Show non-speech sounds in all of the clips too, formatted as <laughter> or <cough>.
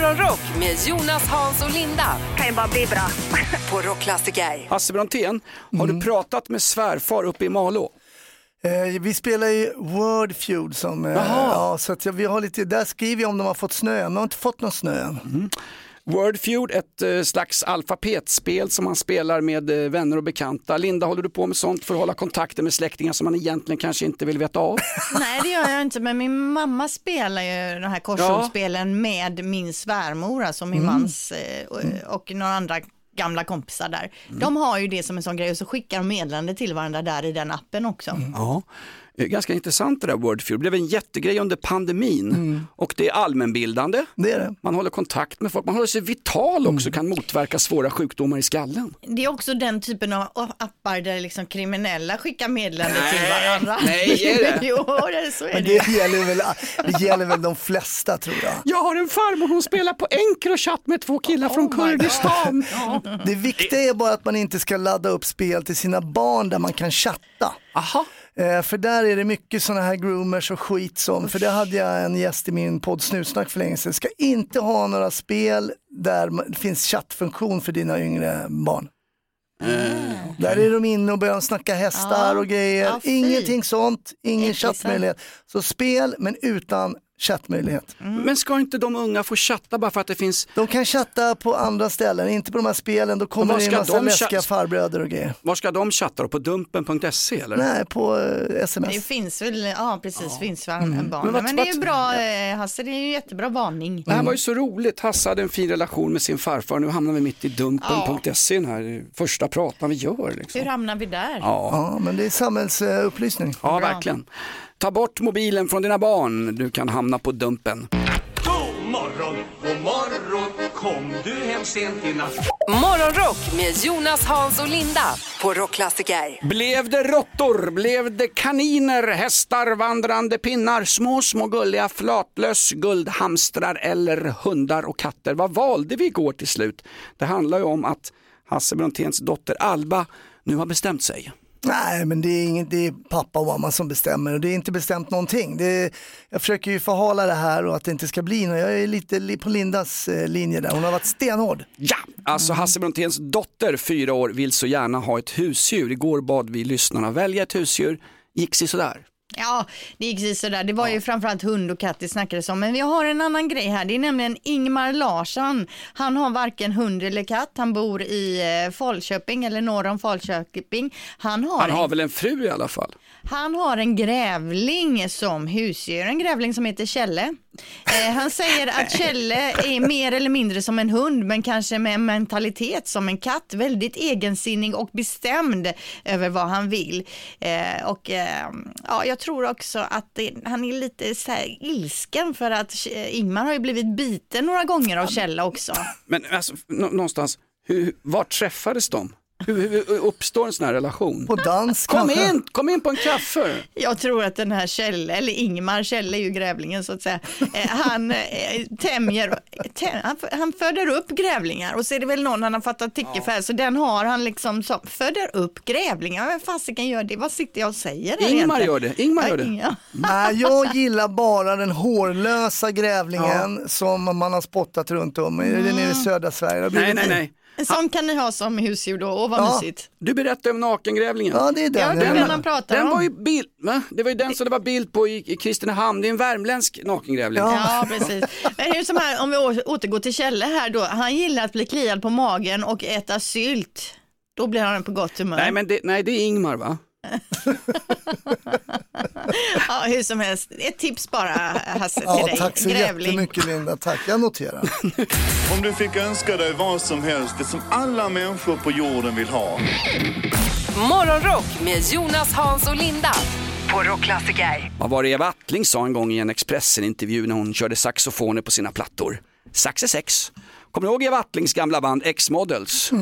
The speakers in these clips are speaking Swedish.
Morgonrock med Jonas, Hans och Linda kan ju bara bli bra. <laughs> på Rockklassiker. Hasse Brontén, har Mm. du pratat med svärfar uppe i Malå? Eh, vi spelar i Word Feud som, eh, ja, så att vi har lite, där skriver jag om de har fått snö, men de har inte fått någon snö än. Wordfeud, ett eh, slags alfabetspel som man spelar med eh, vänner och bekanta. Linda, håller du på med sånt för att hålla kontakten med släktingar som man egentligen kanske inte vill veta av? <laughs> Nej det gör jag inte men min mamma spelar ju de här korsordspelen med min svärmor, alltså min mans eh, och, och några andra gamla kompisar där. De har ju det som en sån grej och så skickar de meddelande till varandra där i den appen också. Ja. Eh, Ganska intressant det där Wordfeud, det blev en jättegrej under pandemin Mm. och det är allmänbildande. Det är det. Man håller kontakt med folk, man håller sig vital också, kan motverka svåra sjukdomar i skallen. Det är också den typen av appar där liksom kriminella skickar meddelande till Nej, varandra. nej, är det? <laughs> jo, det, så är Men det det gäller, väl, det gäller väl de flesta tror jag. Jag har en farmor, hon spelar på Encrochat med två killar från Kurdistan. Det viktiga är bara att man inte ska ladda upp spel till sina barn där man kan chatta. Aha. Eh, för där är det mycket sådana här groomers och skit som, för det hade jag en gäst i min podd Snutsnack för länge sedan, ska inte ha några spel där det finns chattfunktion för dina yngre barn. Där är de inne och börjar snacka hästar Ja. och grejer. Ja. Ingenting sånt, ingen Äckligt, chattmöjlighet. Så spel men utan chattmöjlighet. Men ska inte de unga få chatta bara för att det finns De kan chatta på andra ställen, inte på de här spelen. Då kommer det in ska massa de läskiga chatta? farbröder och grejer. Var ska de chatta då? På dumpen.se eller? Nej, på eh, Det sms. finns väl, ja precis, finns för mm. barn. Men Men, vad- det är ju bra, eh, Hasse, det är ju jättebra varning. Det här var ju så roligt. Hasse hade en fin relation med sin farfar. Nu hamnar vi mitt i dumpen.se, den här första pratan vi gör. Liksom. Hur hamnar vi där? Ja, Ja, men det är samhällsupplysning. ja, verkligen. Ta bort mobilen från dina barn. Du kan hamna på dumpen. God morgon, god morgon, kom du hem sent i natt? Morgonrock med Jonas, Hans och Linda på Rockklassiker. Blev det råttor? Blev det kaniner, hästar, vandrande pinnar, små, små gulliga flatlöss, guldhamstrar eller hundar och katter? Vad valde vi igår till slut? Det handlar ju om att Hasse Bronténs dotter Alba nu har bestämt sig. Nej, men det är, inget, det är pappa och mamma som bestämmer och det är inte bestämt någonting. Det är, jag försöker ju förhala det här och att det inte ska bli något. Jag är lite li- på Lindas eh, linje där. Hon har varit stenhård. Ja, alltså Hasse Bronténs dotter, fyra år, vill så gärna ha ett husdjur. Igår bad vi lyssnarna välja ett husdjur, gick sig sådär. Ja, det gick precis sådär. Det var ju framförallt hund och katt det snackades om. Men vi har en annan grej här. Det är nämligen Ingmar Larsson. Han har varken hund eller katt. Han bor i eh, Falköping eller norr om Falköping. Han har, Han har en, väl en fru i alla fall? Han har en grävling som husdjur. En grävling som heter Kjelle. Eh, han säger att Kjelle är mer eller mindre som en hund men kanske med en mentalitet som en katt. Väldigt egensinnig och bestämd över vad han vill. Eh, och eh, ja, jag tror också att det, han är lite så här ilsken för att eh, Ingmar har ju blivit biten några gånger av Kjelle också. Men alltså, nå- någonstans, hur, var träffades de? Hur, hur, uppstår en sån här relation? På dans Kom kanske. in, kom in på en kaffe. Jag tror att den här Kjelle, eller Ingmar, Kjelle är ju grävlingen så att säga, eh, han eh, tämjer, tä, han, han föder upp grävlingar och så är det väl någon han har fattat tycke för, så den har han liksom, så, föder upp grävlingar, vem fasiken gör det, vad sitter jag och säger Ingmar egentligen? gör det, Ingmar gör det. Ja, <laughs> Nej, jag gillar bara den hårlösa grävlingen som man har spottat runt om. Det är nere i södra Sverige. Det Nej, nej, nej. En sån kan ni ha som husdjur då, och vad Ja. mysigt. Du berättade om nakengrävlingen. Ja, det är den. Ja, det är jag den menar. han pratar Den om. var ju bild, va? Det var ju den som det var bild på i, i Kristinehamn. Det är en värmländsk nakengrävling. Ja, precis. Men hur som här, om vi å- återgår till Kjelle här då, han gillar att bli kliad på magen och äta sylt. Då blir han på gott humör. Nej, men det, nej, det är Ingmar va? <laughs> Ja, hur som helst, ett tips bara Hasse till Ja, dig. tack så Grävling. jättemycket Linda, tack. Jag noterar. <laughs> Om du fick önska dig vad som helst, det som alla människor på jorden vill ha. Morgonrock med Jonas, Hans och Linda på Rockklassiker. Vad var det Eva Attling sa en gång i en Expressen-intervju när hon körde saxofoner på sina plattor? Sax är sex. Kommer du ihåg Eva Attlings gamla band X-Models? Det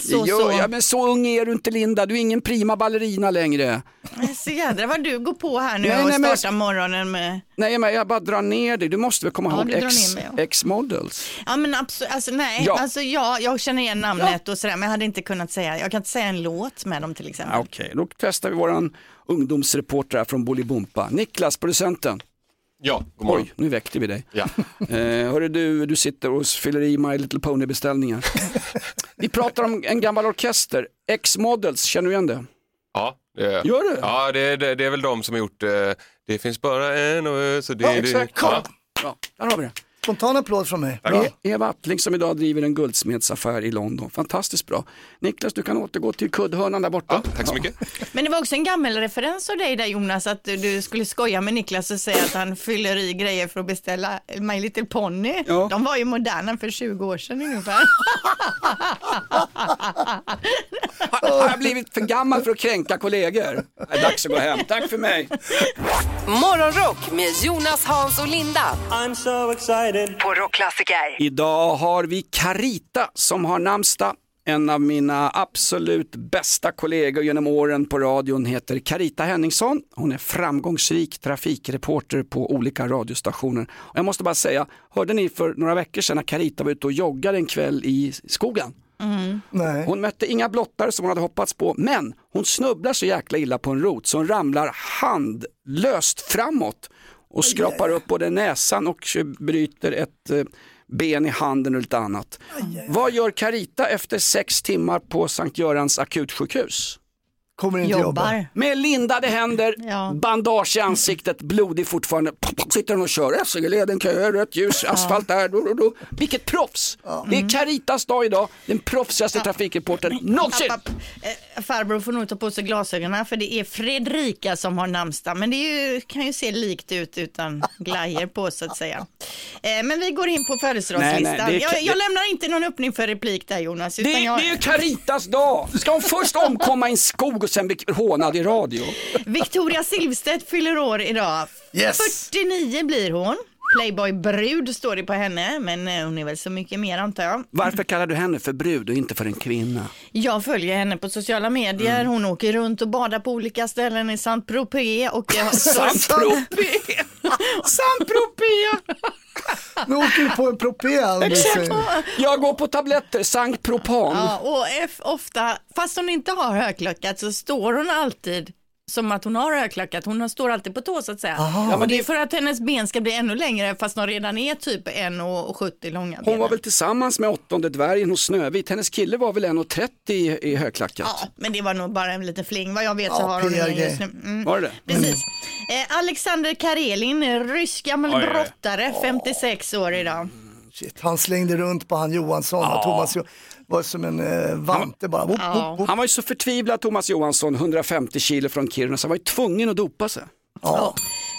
så, gör så. jag, men så ung är du inte Linda, du är ingen prima ballerina längre. Så jädra vad du går på här nu Nej, och nej, men- startar morgonen med. Nej men jag bara drar ner dig, du måste väl komma Ja, ihåg ja. X-Models? Ja men absolut, alltså nej, Ja. alltså ja, jag känner igen namnet och sådär men jag hade inte kunnat säga, jag kan inte säga en låt med dem till exempel. Ja, Okej, då testar vi våran ungdomsreporter här från Bolibompa. Niklas, producenten. Ja, god morgon. Oj, nu väckte vi dig. Ja. Eh, hörru du, du sitter och fyller i My Little Pony-beställningar. <laughs> vi pratar om en gammal orkester, X-Models, känner du igen det? Ja, det, Gör du? Ja, det, det, det är väl de som har gjort eh, Det finns bara en och så det, Ja, det, exakt. ja. Ja, där har vi det. Spontan applåd från mig. E- Eva Attling som idag driver en guldsmedsaffär i London. Fantastiskt bra. Niklas, du kan återgå till kuddhörnan där borta. Ja, tack så mycket. Men det var också en gammal referens av dig där Jonas, att du skulle skoja med Niklas och säga att han fyller i grejer för att beställa My Little Pony. Ja. De var ju moderna för 20 år sedan ungefär. <laughs> Har, har jag blivit för gammal för att kränka kollegor? Det är dags att gå hem. Tack för mig. Morgonrock med Jonas, Hans och Linda. I'm so excited. På Rockklassiker. Idag har vi Carita som har namnsdag. En av mina absolut bästa kollegor genom åren på radion heter Carita Henningsson. Hon är framgångsrik trafikreporter på olika radiostationer. Och jag måste bara säga, hörde ni för några veckor sedan när Carita var ute och joggade en kväll i skogen? Nej. Hon mötte inga blottare som hon hade hoppats på, men hon snubblar så jäkla illa på en rot så hon ramlar handlöst framåt och skrapar upp både näsan och bryter ett eh, ben i handen och lite annat. Vad gör Carita efter sex timmar på Sankt Görans akutsjukhus? Kommer inte jobba. Jobbar. Med lindade händer, <laughs> Ja. bandage i ansiktet, blodig fortfarande. Sitter hon och kör SJ-leden, köer, rött ljus, asfalt där. Do, do, do. Vilket proffs! Det är Caritas dag idag, den proffsigaste trafikreportern någonsin. Farbror får nog ta på sig glasögonen för det är Fredrika som har namnsdag. Men det är ju, kan ju se likt ut utan glajer på så att säga. Eh, Men vi går in på födelsedagslistan. Nej, nej, det är- jag, jag lämnar inte någon öppning för replik där Jonas. Det, jag... det är ju Caritas dag! Ska hon först omkomma i en skog och sen bli hånad i radio? Victoria Silvstedt fyller år idag. Yes. 49 blir hon. Playboy-brud står det på henne, men eh, hon är väl så mycket mer antar jag. Varför kallar du henne för brud och inte för en kvinna? Jag följer henne på sociala medier. Mm. Hon åker runt och badar på olika ställen i Saint-Tropez. Och jag <laughs> Saint-Tropez! <laughs> Saint-Tropez! <laughs> Nu åker vi på en propé alldeles. Exakt! Jag går på tabletter, Sankt Propan. Ja, och F ofta, fast hon inte har högklackat så står hon alltid som att hon har högklackat. Hon står alltid på tå så att säga. Ja, men det är det- för att hennes ben ska bli ännu längre fast de redan är typ 1,70 långa. Hon benen. var väl tillsammans med åttonde dvärgen hos Snövit. Hennes kille var väl 1,30 i, i högklackat? Ja, men det var nog bara en liten fling. Vad jag vet så Ja, har hon PR-grej. just nu. Mm. Var det det? Precis. Eh, Alexander Karelin, rysk gammal Oj, brottare, 56 år idag. Shit, han slängde runt på han Johansson och Thomas Jo- var som en eh, vante bara. Whoop, whoop, whoop. Han var ju så förtvivlad Thomas Johansson, 150 kilo från Kiruna, så han var ju tvungen att dopa sig. Ja.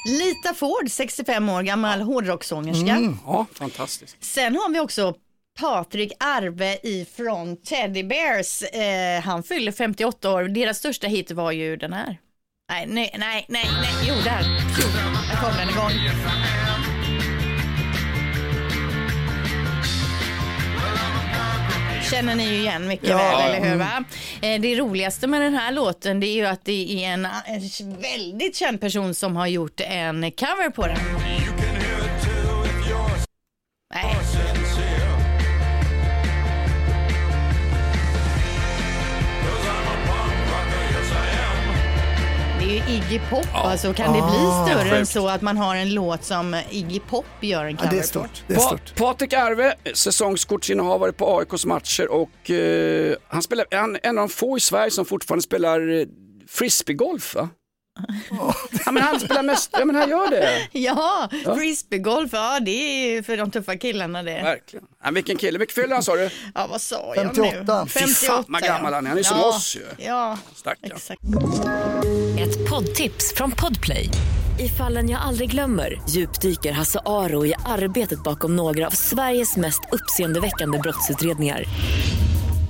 Lita Ford, 65 år gammal hårdrockssångerska. Mm. Ja, fantastiskt. Sen har vi också Patrik Arve ifrån Teddy Bears. Eh, han fyller 58 år. Deras största hit var ju den här. Nej, nej, nej, nej, nej. jo där. Jo, där kom den igång. Känner ni ju igen mycket Ja, väl, eller hur? Va? Eh, Det roligaste med den här låten det är ju att det är en, en väldigt känd person som har gjort en cover på den. Nej. Iggy Pop, alltså kan det bli större än så att man har en låt som Iggy Pop gör en Ja, cover det är på? stort. Det är Pa stort. Patrik Arve, säsongskortsinnehavare på AIKs matcher och eh, han spelar, han är en av de få i Sverige som fortfarande spelar eh, frisbeegolf va? Ja men han spelar mest, ja men han gör det. Ja, frisbeegolf, ja det är ju för de tuffa killarna det. Verkligen. Ja, vilken kille, vilken fyller han sa du? Ja, vad sa jag 58. nu? Fy fan, vad gammal han är. Han är som ja. oss ju. Ja, Stackarn. exakt. Ett poddtips från Podplay. I fallen jag aldrig glömmer djupdyker Hasse Aro i arbetet bakom några av Sveriges mest uppseendeväckande brottsutredningar.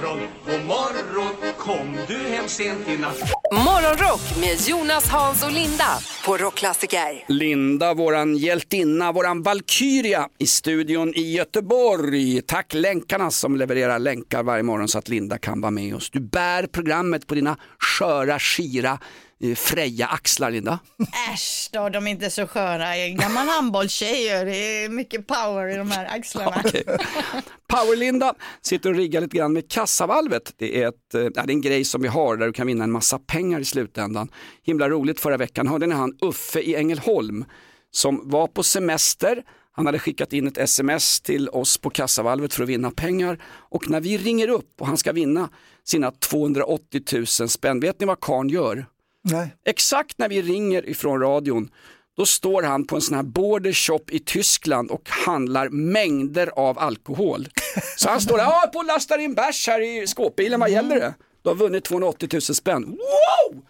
Morgon, god morgon Kom du hem sent i natt Morgonrock med Jonas, Hans och Linda på Rockklassiker. Linda, våran hjältinna, våran Valkyria i studion i Göteborg. Tack länkarna som levererar länkar varje morgon så att Linda kan vara med oss. Du bär programmet på dina sköra, skira, eh, fräja axlar Linda. Äsch då, de är inte så. Jag är en gammal handbollstjej det är mycket power i de här axlarna. Power-Linda sitter och riggar lite grann med kassavalvet. Det är, ett, eh, det är en grej som vi har där du kan vinna en massa pengar i slutändan. Himla roligt förra veckan hörde ni han Uffe i Ängelholm som var på semester. Han hade skickat in ett sms till oss på kassavalvet för att vinna pengar och när vi ringer upp och han ska vinna sina 280 000 spänn, vet ni vad karln gör? Nej. Exakt när vi ringer ifrån radion, då står han på en sån här border shop i Tyskland och handlar mängder av alkohol. Så han står där, ja, på och lastar in bärs här i skåpbilen, vad gäller det? Du har vunnit 280 000 spänn. Wow!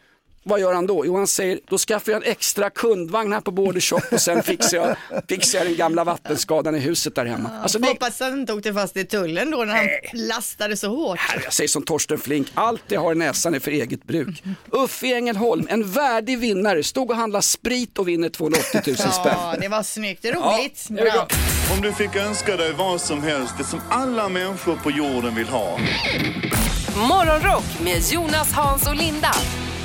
Vad gör han då? Jo, han säger, då skaffar jag en extra kundvagn här på Border Shop och sen fixar jag, fixar jag den gamla vattenskadan i huset där hemma. Alltså, det, Hoppas han inte åkte fast i tullen då när han lastade så hårt. Här, jag säger som Torsten Flink, allt jag har i näsan är för eget bruk. Uffe i Ängelholm, en värdig vinnare, stod och handlade sprit och vinner 280 000 spänn. Ja, det var snyggt. Det är roligt. Ja, Bra. Om du fick önska dig vad som helst, det som alla människor på jorden vill ha. Morgonrock med Jonas, Hans och Linda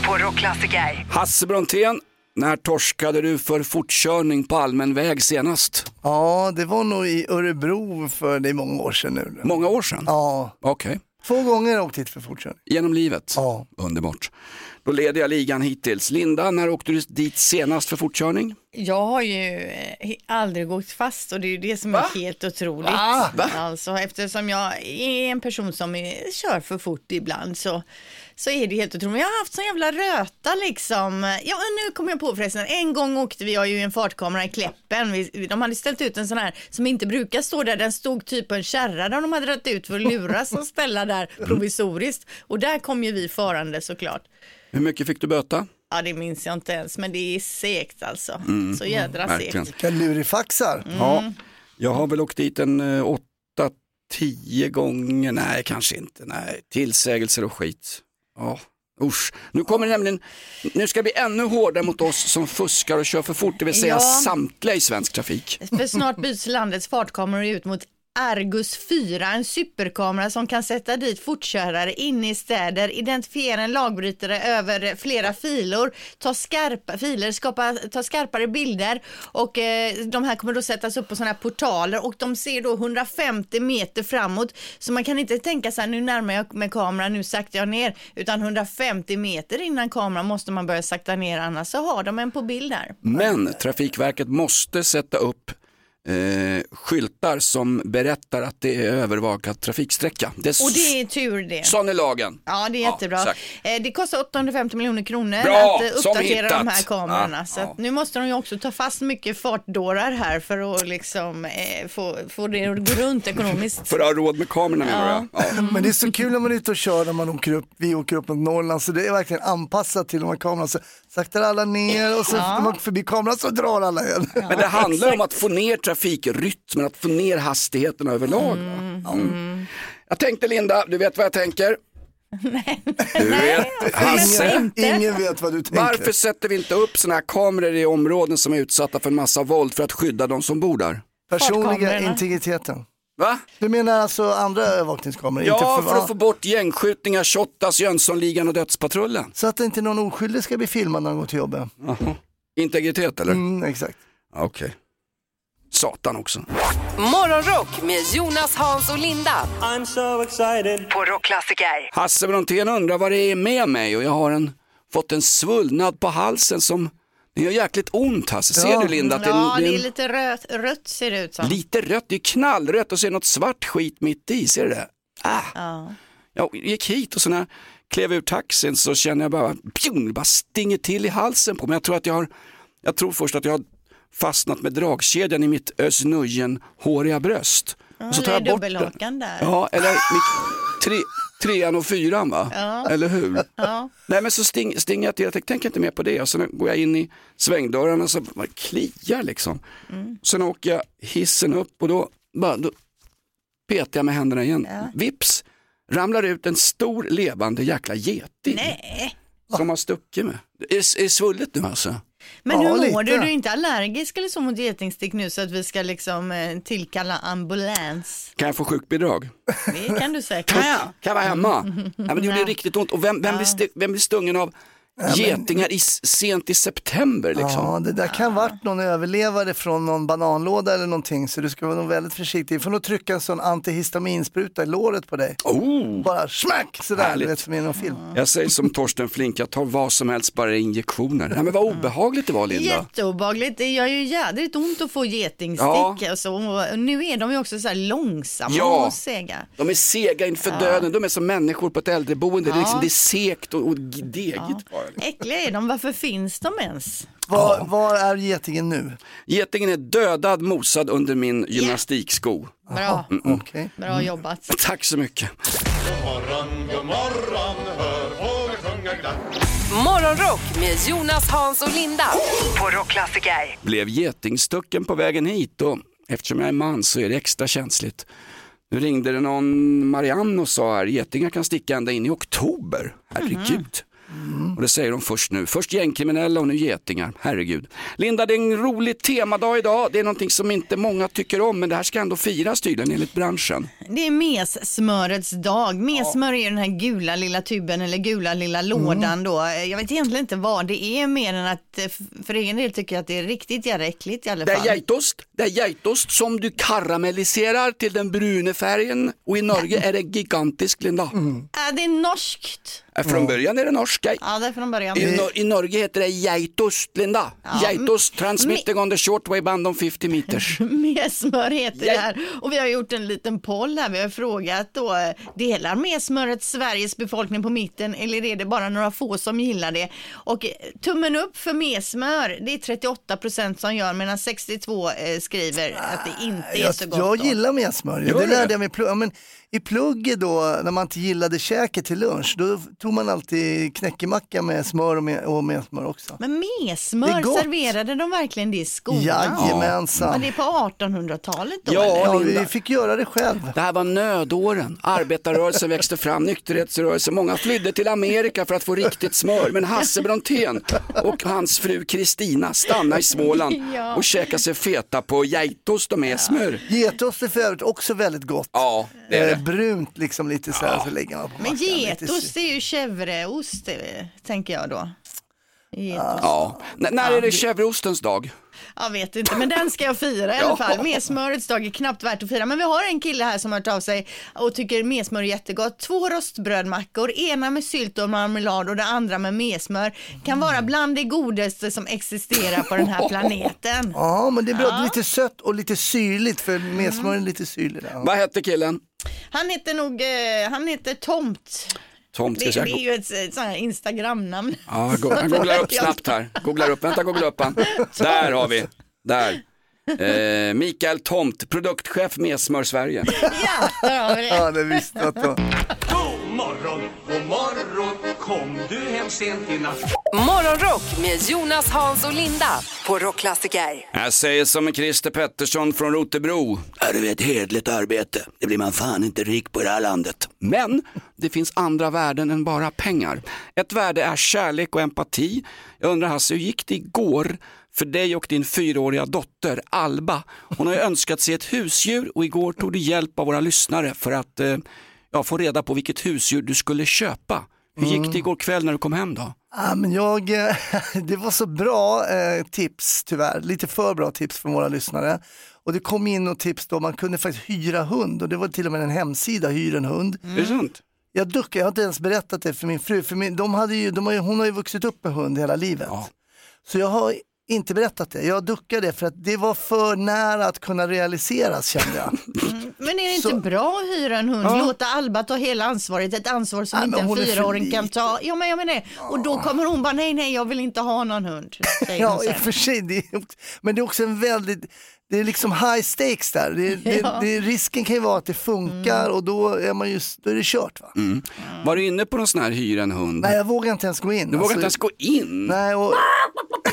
på Rockklassiker. Hasse Brontén, när torskade du för fortkörning på allmän väg senast? Ja, det var nog i Örebro för det är många år sedan nu. Många år sedan? Ja, Okej. två gånger har jag åkt hit för fortkörning. Genom livet? Ja. Underbart. Då leder jag ligan hittills. Linda, när åkte du dit senast för fortkörning? Jag har ju eh, aldrig gått fast och det är ju det som är helt otroligt. Va? Va? Alltså, eftersom jag är en person som är, kör för fort ibland så, så är det helt otroligt. Jag har haft sån jävla röta liksom. Ja, nu kommer jag på förresten. En gång åkte vi, jag har ju en fartkamera i Kläppen. Vi, de hade ställt ut en sån här som inte brukar stå där. Den stod typ på en kärra där de hade dragit ut för att luras <laughs> och ställa där provisoriskt. Och där kom ju vi farande såklart. Hur mycket fick du böta? Ja, det minns jag inte ens, men det är segt alltså. Så jädra Mm. segt. Vilka lurifaxar. Ja, jag har väl åkt dit en eh, åtta, tio gånger, nej kanske inte, nej, tillsägelser och skit. Ja, usch. Nu kommer det nämligen, nu ska det bli ännu hårdare mot oss som fuskar och kör för fort, det vill säga Ja. samtliga i svensk trafik. För snart byts landets fartkameror ut mot Argus 4, en superkamera som kan sätta dit fortkörare inne i städer, identifiera en lagbrytare över flera filer, ta skarpa filer, skapa, ta skarpare bilder och eh, de här kommer då sättas upp på sådana här portaler och de ser då 150 meter framåt. Så man kan inte tänka så här, nu närmar jag med kameran, nu saktar jag ner, utan 150 meter innan kameran måste man börja sakta ner, annars så har de en på bild där. Men Trafikverket måste sätta upp eh, skyltar som berättar att det är övervakad trafiksträcka. Det är Och det är tur det. Sån är lagen. Ja, det är Ja, jättebra. exakt. Eh, det kostar 850 miljoner kronor Bra, att eh, uppdatera de här kamerorna. Ja, så ja. att nu måste de ju också ta fast mycket fartdårar här för att liksom, eh, få, få det att gå runt ekonomiskt. <laughs> För att ha råd med kamerorna menar du? Ja. Men det är så kul när man är ute och kör när man åker upp, vi åker upp mot Norrland så det är verkligen anpassat till de här kamerorna. Så saktar alla ner och så när man förbi kameran så drar alla igen. Men det handlar om att få ner trafikrytmen, att få ner hastigheten överlag. va? Ja. Jag tänkte Linda, du vet vad jag tänker? Du vet, Hasse, Ingen, ingen vet vad du tänker. varför sätter vi inte upp sådana här kameror i områden som är utsatta för en massa våld för att skydda de som bor där? Personliga integriteten. Va? Du menar alltså andra övervakningskameror? Ja, inte för att få bort gängskjutningar, Shottaz, Jönssonligan och Dödspatrullen. Så att inte någon oskyldig ska bli filmad när de går till jobbet. Integritet eller? Mm, exakt. Okej. Satan också. Morgonrock med Jonas, Hans och Linda I'm so excited. på Rockklassiker. Hasse Brontén undrar vad det är med mig och jag har en, fått en svullnad på halsen som, det gör jäkligt ont Hasse. Ser Ja. du Linda? Att det, Ja, det det är är lite rött, rött ser det ut som. lite rött, det är knallrött och så är det något svart skit mitt i, ser du det? Ah. Ja. Jag gick hit och så när jag klev ur taxin så känner jag bara, pjong, det bara stinger till i halsen på mig. Jag tror att jag har, jag tror först att jag har fastnat med dragkedjan i mitt Özz håriga bröst. Ja, och så tar är jag bort den. där. Ja, eller mitt, <gasps> tre, trean och fyran va? Ja. Eller hur? Ja. Nej men så sting, stinger jag till, jag tänker, tänker inte mer på det och sen går jag in i svängdörrarna och så bara kliar liksom. Mm. Sen åker jag hissen upp och då, bara, då petar jag med händerna igen. Vips ramlar ut en stor levande jäkla geting Nej. som har stuckit mig. Är, är svullet nu alltså? Men Ja, hur mår lite. du? Du är inte allergisk eller så mot getingstick nu så att vi ska liksom eh, tillkalla ambulans? Kan jag få sjukbidrag? Det kan du säkert. Kan jag? Kan jag vara hemma? <laughs> Ja, men det gjorde riktigt ont. Och vem, vem, blir, st- vem blir stungen av getingar i, sent i september liksom? Ja, det där kan varit någon överlevare från någon bananlåda eller någonting så du ska vara nog väldigt försiktig. Du får nog trycka en sån antihistaminspruta i låret på dig. Oh, Bara smack sådär, Härligt. du vet som i någon film. jag säger som Torsten Flink, jag tar vad som helst, bara injektioner. Nej, men vad obehagligt det var Linda. Jätteobehagligt. Det gör ju jädrigt ont att få getingstick. Ja. Alltså. Och nu är de ju också så här långsamma Ja. och sega. De är sega inför döden, de är som människor på ett äldreboende. Det, är liksom, det är segt och, och degigt bara. Äckliga är de. Varför finns de ens? Var, var är getingen nu? Getingen är dödad, mosad under min gymnastiksko. Bra, Okej. bra jobbat. Tack så mycket. morgon, god morgon, hör fåglar sjunga glatt. Morgonrock med Jonas, Hans och Linda på Rockklassiker. Blev getingstucken på vägen hit och eftersom jag är man så är det extra känsligt. Nu ringde det någon Marianne och sa här, getingar kan sticka ända in i oktober. Herregud. Och det säger de först nu. Först gängkriminella och nu getingar. Herregud. Linda, det är en rolig temadag idag. Det är någonting som inte många tycker om, men det här ska ändå firas tydligen enligt branschen. Det är messmörets dag. Messmör är den här gula lilla tuben eller gula lilla lådan då. Jag vet egentligen inte vad det är mer än att eh, för egen del tycker jag att det är riktigt jävla äckligt i alla Det är fall. geitost, det är geitost som du karamelliserar till den bruna färgen och i Norge <laughs> är det gigantisk Linda. Äh, det är norskt. Äh, Från början är det norska. Ja, det är från början. I, Nor- I Norge heter det geitost, Linda. Geitost, transmitting on the shortwave band on 50 meters. <laughs> Mesmör heter det här och vi har gjort en liten poll här. Vi har frågat då, eh, delar mesmöret Sveriges befolkning på mitten eller är det bara några få som gillar det? Och eh, tummen upp för mesmör, det är 38 procent som gör medan 62 eh, skriver att det inte är Jag, så gott. jag då. gillar messmörja, Gör det lärde jag mig. Ja, men I plugget då, när man inte gillade käket till lunch, då tog man alltid knäckemacka med smör och med, och med smör också. Men är gott. serverade de verkligen det i skolan? Jajamensan. Men det är på 1800-talet då? Ja? Ja, vi fick göra det själv. Det här var nödåren. Arbetarrörelsen växte fram, nykterhetsrörelsen. Många flydde till Amerika för att få riktigt smör. Men Hasse Brontén och hans fru Kristina stannade i Småland <laughs> Ja. och käkade sig feta på geitost och med smör. Getost är för övrigt också väldigt gott. Ja, det är Eh, det. brunt liksom lite så här, så lägger man på Men mackan, lite getost är ju chèvreost, eh, tänker jag då. Getost. Ja. N- när är det chèvreostens dag? Jag vet inte, men den ska jag fira i alla fall. Mesmörets dag är knappt värt att fira. Men vi har en kille här som har hört av sig och tycker mesmör är jättegott. Två rostbrödmackor, ena med sylt och marmelad och det andra med mesmör. Kan vara bland det godaste som existerar på den här <laughs> planeten. Ja, men det är bra. Lite sött och lite syrligt, för mesmör är lite syrligt. Ja. Vad hette killen? Han heter nog, eh, han heter Tomt. Tomt Det, ska det jag är ju ett, ett sånt här Instagramnamn. Ja, go- jag googlar upp <laughs> snabbt här. Googlar upp, vänta, googla upp han. <laughs> Där har vi, där. Eh, Mikael Tomt, produktchef med Smör Sverige. Ja, där har vi det. Ja, det visste jag det. God morgon, god morgon, kom du hem sent i natt? Morgonrock med Jonas, Hans och Linda på Rockklassiker. Jag säger som Christer Pettersson från Rotebro. Är det ett hedligt arbete? Det blir man fan inte rik på i det här landet. Men det finns andra värden än bara pengar. Ett värde är kärlek och empati. Jag undrar Hasse, hur gick det igår för dig och din fyraåriga dotter Alba? Hon har ju önskat sig ett husdjur och igår tog du hjälp av våra lyssnare för att eh, ja, få reda på vilket husdjur du skulle köpa. Hur gick det igår kväll när du kom hem då? Ja, men jag, eh, <laughs> det var så bra eh, tips tyvärr, lite för bra tips från våra lyssnare. Och det kom in och tips då, man kunde faktiskt hyra hund och det var till och med en hemsida, hyr en hund. Är det sant? Jag duckar, jag har inte ens berättat det för min fru, för min, de hade ju, de har ju, hon har ju vuxit upp med hund hela livet. Ja. Så jag har inte berättat det, jag duckade för att det var för nära att kunna realiseras kände jag. Men är det inte Så- bra att hyra en hund? Låta Alba ta hela ansvaret, ett ansvar som Ja, inte en fyraåring kan ta. Ja, men jag menar. Och då kommer hon bara, nej, nej, jag vill inte ha någon hund. Ja, i och för sig, det är, men det är också en väldigt, det är liksom high stakes där. Det, det, Ja. det, risken kan ju vara att det funkar och då är, man just, då är det kört. Va? Var du inne på någon sån här hyra en hund? Nej, jag vågar inte ens gå in. Du vågar inte ens gå in? Nej, och,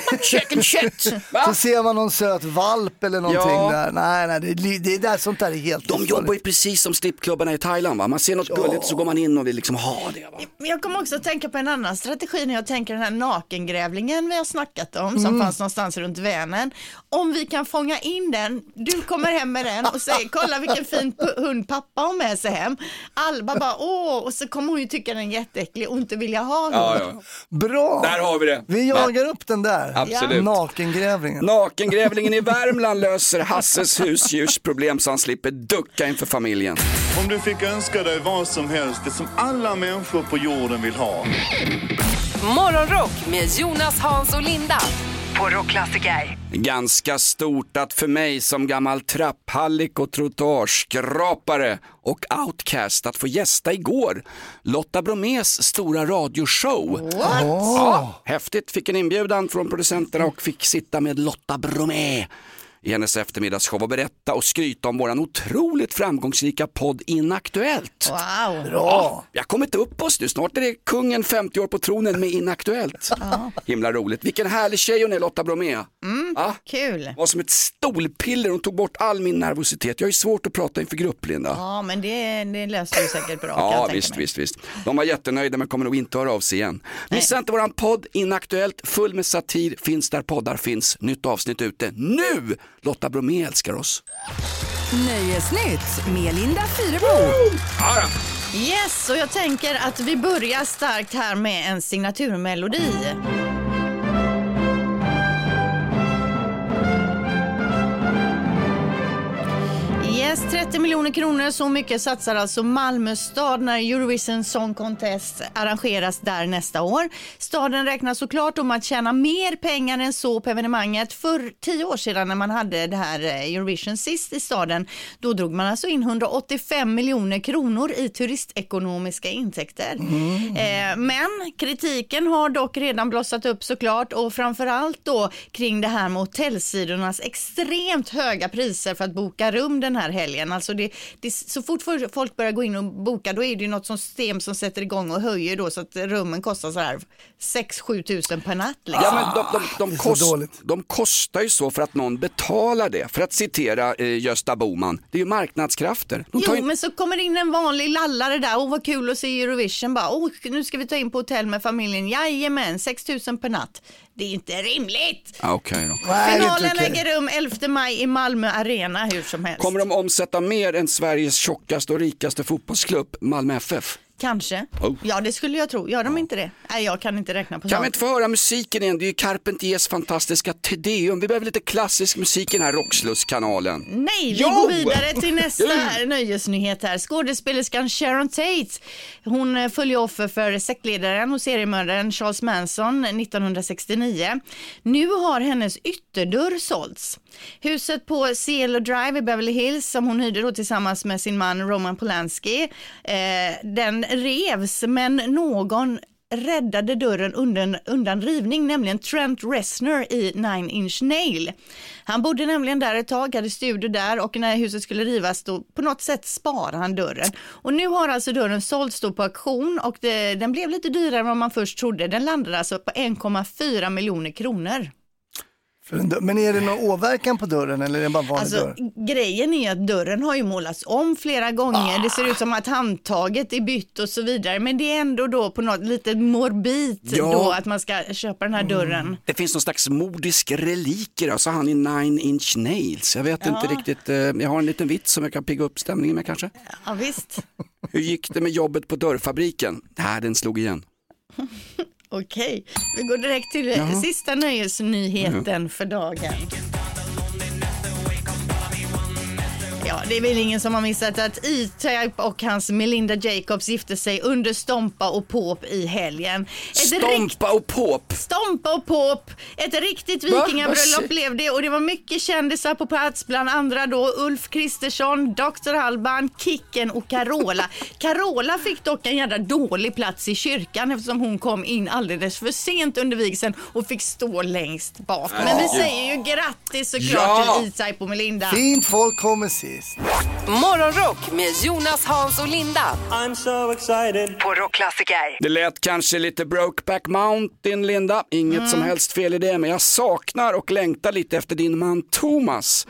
<laughs> chicken shit. Så ser man någon söt valp eller någonting Ja. där. Nej, nej, det, det där, sånt där är helt De jobbar ju precis som strippklubbarna i Thailand va? Man ser något gulligt så går man in och vill liksom ha det. Va? Men Jag kommer också att tänka på en annan strategi när jag tänker den här nakengrävlingen vi har snackat om som fanns någonstans runt Vänern. Om vi kan fånga in den, du kommer hem med den och säger kolla vilken fin hund pappa har med sig hem. Alba bara åh och så kommer hon ju tycka den är jätteäcklig och inte vilja ha hund. Ja, ja. Bra! Där har vi det. Vi jagar upp den där. Absolut. Nakengrävlingen. Nakengrävlingen i Värmland löser Hasses husdjursproblem så han slipper ducka inför familjen. Om du fick önska dig vad som helst, det som alla människor på jorden vill ha. Morgonrock med Jonas, Hans och Linda på Rockklassiker. Ganska stort att för mig som gammal trapphallik och trottoarskrapare och outcast att få gästa igår Lotta Bromés stora radioshow. Ja, häftigt, fick en inbjudan från producenterna och fick sitta med Lotta Bromé i hennes eftermiddagsshow och berätta och skryta om våran otroligt framgångsrika podd Inaktuellt. Wow. Bra! Vi har kommit upp oss nu, snart är det kungen 50 år på tronen med Inaktuellt. Himla roligt. Vilken härlig tjej hon är Lotta Bromé. Ja, Kul. var som ett stolpiller, hon tog bort all min nervositet. Jag har ju svårt att prata inför grupp Linda. Ja men det, det löser du säkert bra jag Ja visst, visst, visst. De var jättenöjda men kommer nog inte höra av sig igen. Missa inte våran podd Inaktuellt, full med satir, finns där poddar finns. Nytt avsnitt ute nu! Lotta Bromé älskar oss. Nöjesnytt med Linda Fyrebo. Yes, och jag tänker att vi börjar starkt här med en signaturmelodi. Yes, 30 miljoner kronor, så mycket satsar alltså Malmö stad när Eurovision Song Contest arrangeras där nästa år. Staden räknar såklart om att tjäna mer pengar än så på evenemanget. För tio år sedan när man hade det här eh, Eurovision sist i staden, då drog man alltså in 185 miljoner kronor i turistekonomiska intäkter. Eh, men kritiken har dock redan blossat upp såklart och framförallt då kring det här med hotellsidornas extremt höga priser för att boka rum den här helgen. Alltså det, det, så fort folk börjar gå in och boka då är det ju något system som sätter igång och höjer då så att rummen kostar så här 6-7 tusen per natt. Liksom. Ja, men de, de, de, det kost, de kostar ju så för att någon betalar det. För att citera eh, Gösta Boman, det är ju marknadskrafter. Jo, ju- men så kommer in en vanlig lallare där. Åh, vad kul att se Eurovision. Bara, nu ska vi ta in på hotell med familjen. Jajamän, 6 000 per natt. Det är inte rimligt. Ja, okej då. Nej, Finalen inte okej. äger rum 11 maj i Malmö Arena hur som helst. Kommer de omsätta mer än Sveriges tjockaste och rikaste fotbollsklubb, Malmö FF? Kanske. Oh. Ja, det skulle jag tro. Gör de inte det? Nej, jag kan inte räkna på Kan vi inte få höra musiken igen? Det är ju Carpentiers fantastiska Tedeum. Vi behöver lite klassisk musik i den här Rockslusskanalen. Nej, vi Jo! går vidare till nästa nöjesnyhet här. Skådespelerskan Sharon Tate, hon eh, följer offer för sektledaren och seriemördaren Charles Manson 1969. Nu har hennes ytterdörr sålts. Huset på Cielo Drive i Beverly Hills som hon hyrde då tillsammans med sin man Roman Polanski, eh, den revs men någon räddade dörren undan, undan rivning, nämligen Trent Reznor i Nine Inch Nail. Han bodde nämligen där ett tag, hade studio där och när huset skulle rivas då på något sätt sparade han dörren. Och nu har alltså dörren sålts då på auktion och det, den blev lite dyrare än vad man först trodde. Den landade alltså på 1,4 miljoner kronor. Men är det någon åverkan på dörren eller är det bara vanlig Alltså, dörr? grejen är att dörren har ju målats om flera gånger. Det ser ut som att handtaget är bytt och så vidare. Men det är ändå då på något lite morbid Ja. då att man ska köpa den här dörren. Det finns någon slags mordisk reliker, alltså han i Nine Inch Nails. Jag vet inte riktigt, eh, jag har en liten vits som jag kan pigga upp stämningen med kanske. Ja, visst. Hur gick det med jobbet på dörrfabriken? Nej, den slog igen. <laughs> Okej, vi går direkt till sista nöjesnyheten för dagen. Ja, det är väl ingen som har missat att E-Type och hans Melinda Jacobs gifte sig under Stompa och Pop i helgen. Ett rikt- Stompa och pop. Stompa och Pop, ett riktigt vikingabröllop blev det och det var mycket kändisar på plats, bland andra då Ulf Kristersson, Dr. Alban, Kicken och Carola. Carola fick dock en jävla dålig plats i kyrkan eftersom hon kom in alldeles för sent under vigseln och fick stå längst bak. Men vi säger ju grattis såklart Ja. till E-Type och Melinda. Fint folk kommer sist. Morgonrock med Jonas, Hans och Linda. I'm so excited. På Rockklassiker. Det lät kanske lite Brokeback Mountain, Linda. Inget Mm. som helst fel i det, men jag saknar och längtar lite efter din man Thomas.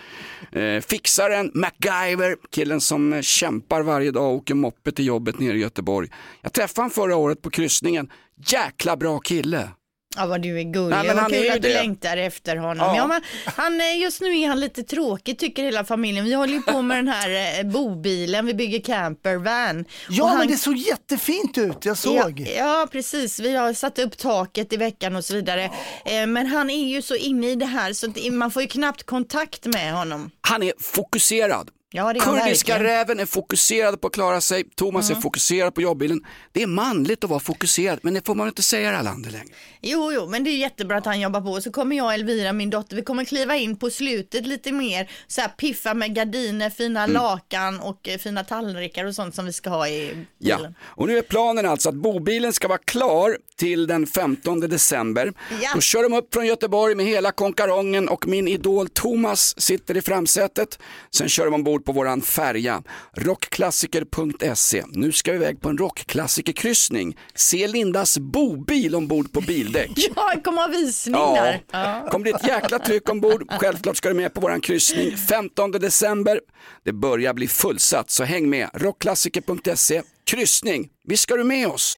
Eh, fixaren, MacGyver, killen som kämpar varje dag och åker moppe till jobbet nere i Göteborg. Jag träffade honom förra året på kryssningen. Jäkla bra kille. Ja vad du är gullig, Nej, men vad han är kul ju att du det. längtar efter honom. Ja. Ja. men han, är- just nu är han lite tråkig tycker hela familjen. Vi håller ju på med den här eh, bobilen, vi bygger campervan. Ja Och han- men det såg jättefint ut, jag såg. Ja, ja, precis. Vi har satt upp taket i veckan och så vidare. Eh, Men han är ju så inne i det här så att man får ju knappt kontakt med honom. Han är fokuserad. Ja, Kurdiska verkligen. räven är fokuserad på att klara sig, Thomas är fokuserad på jobbbilen. Det är manligt att vara fokuserad, men det får man inte säga i det här landet längre. Jo, jo, men det är jättebra att han jobbar på. Så kommer jag och Elvira, min dotter, vi kommer kliva in på slutet lite mer, så här piffa med gardiner, fina Mm. lakan och eh, fina tallrikar och sånt som vi ska ha i Ja, bilen. och nu är planen alltså att bobilen ska vara klar till den 15 december. Ja. Då kör de upp från Göteborg med hela konkarongen och min idol Thomas sitter i framsätet. Sen kör de ombord på våran färja, rockklassiker.se. Nu ska vi iväg på en rockklassikerkryssning. Se Lindas bobil ombord på bildäck. <laughs> Ja, jag kommer ha visning Ja, där. Ja. kommer bli ett jäkla tryck ombord. Självklart ska du med på våran kryssning 15 december. Det börjar bli fullsatt så häng med. Rockklassiker.se. Kryssning, visst ska du med oss?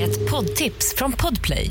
Ett poddtips från Podplay.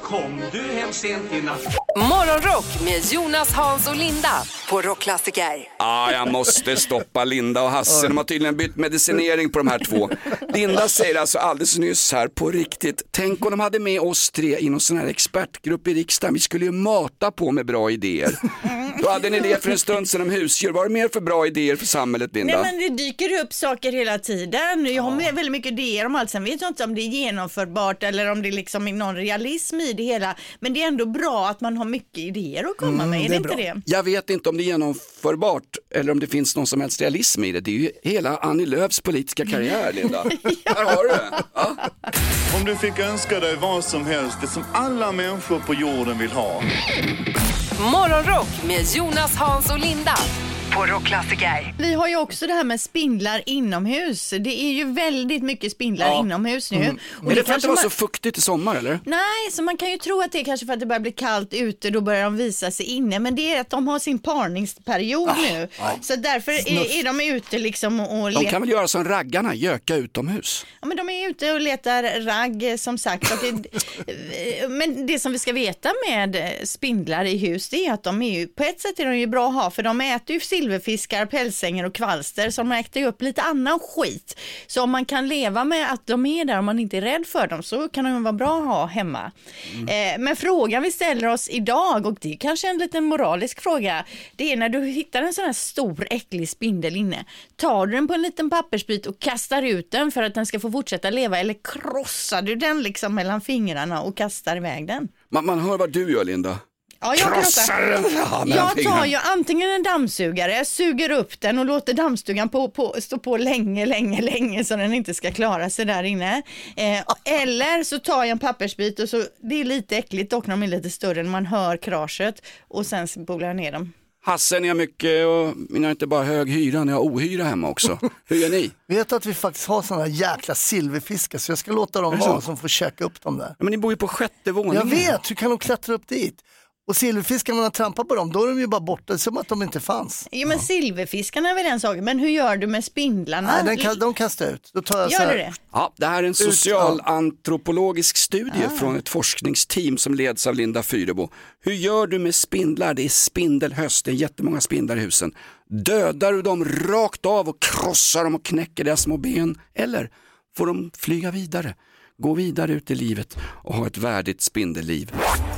Kom du hem sent i natt? Morgonrock med Jonas, Hans och Linda. På Rockklassiker. Ah, jag måste stoppa Linda och Hasse. De har tydligen bytt medicinering på de här två. Linda säger alltså alldeles nyss här på riktigt. Tänk om de hade med oss tre i någon sån här expertgrupp i riksdagen. Vi skulle ju mata på med bra idéer. Du hade en idé för en stund sedan om husdjur. Vad är det mer för bra idéer för samhället Linda? Nej men det dyker upp saker hela tiden. Jag har med väldigt mycket idéer om allt. Sen vet jag inte om det är genomförbart eller om det liksom är någon realism i det hela. Men det är ändå bra att man har mycket idéer att komma med. Är det, inte det? Jag vet inte om det är genomförbart eller om det finns någon som helst realism i det. Det är ju hela Annie Lööfs politiska karriär <laughs> Linda. Här har du det. Ja. Om du fick önska dig vad som helst, det som alla människor på jorden vill ha. Morgonrock med Jonas, Hans och Linda. På Rockklassiker. Vi har ju också det här med spindlar inomhus. Det är ju väldigt mycket spindlar Ja. inomhus nu. Mm. Och Är det för att kanske det var man- så fuktigt i sommar eller? Nej, så man kan ju tro att det är kanske för att det börjar bli kallt ute, då börjar de visa sig inne. Men det är att de har sin parningsperiod nu. Så därför är, är de ute liksom och De letar. kan väl göra som raggarna, göka utomhus. Ja, men de är ute och letar ragg som sagt. Och det, <laughs> men det som vi ska veta med spindlar i hus det är att de är ju, på ett sätt är de ju bra att ha för de äter ju silverfiskar, pälsänger och kvalster de äter upp lite annan skit. Så om man kan leva med att de är där och man inte är rädd för dem så kan de vara bra att ha hemma. Eh, men frågan vi ställer oss idag och det är kanske en liten moralisk fråga. Det är när du hittar en sån här stor äcklig spindel inne. Tar du den på en liten pappersbit och kastar ut den för att den ska få fortsätta leva eller krossar du den liksom mellan fingrarna och kastar iväg den? Man, man hör vad du gör Linda. Ja, jag Krossar den Jag tar ju antingen en dammsugare, suger upp den och låter dammstugan på, på, stå på länge, länge, länge så den inte ska klara sig där inne. Eh, eller så tar jag en pappersbit och så, det är lite äckligt dock när de är lite större, när man hör kraschet och sen spolar jag ner dem. Hasse, ni har mycket och ni har inte bara hög hyra, ni har ohyra hemma också. Hur gör ni? <laughs> Vet att vi faktiskt har sådana jäkla silverfiskar så jag ska låta dem vara så? som får käka upp dem där. Ja, Men ni bor ju på sjätte våningen. Jag vet, hur kan de klättra upp dit? Och silverfiskar, när man trampar på dem, då är de ju bara borta, som att de inte fanns. Jo men silverfiskarna är väl en sak, men hur gör du med spindlarna? Nej, den kan, de kastar ut. Då tar jag så Gör här, du det? Ja, det här är en socialantropologisk studie från ett forskningsteam som leds av Linda Fyrebo. Hur gör du med spindlar? Det är spindelhöst, det är jättemånga spindlar i husen. Dödar du dem rakt av och krossar dem och knäcker deras små ben? Eller får de flyga vidare? Gå vidare ut i livet och ha ett värdigt spindelliv.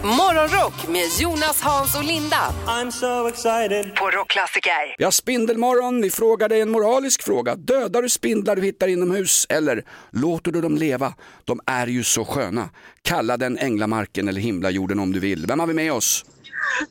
Morgonrock med Jonas, Hans och Linda. I'm so excited. På Rockklassiker. Vi har Spindelmorgon, vi frågar dig en moralisk fråga. Dödar du spindlar du hittar inomhus eller låter du dem leva? De är ju så sköna. Kalla den änglamarken eller himlajorden om du vill. Vem har vi med oss?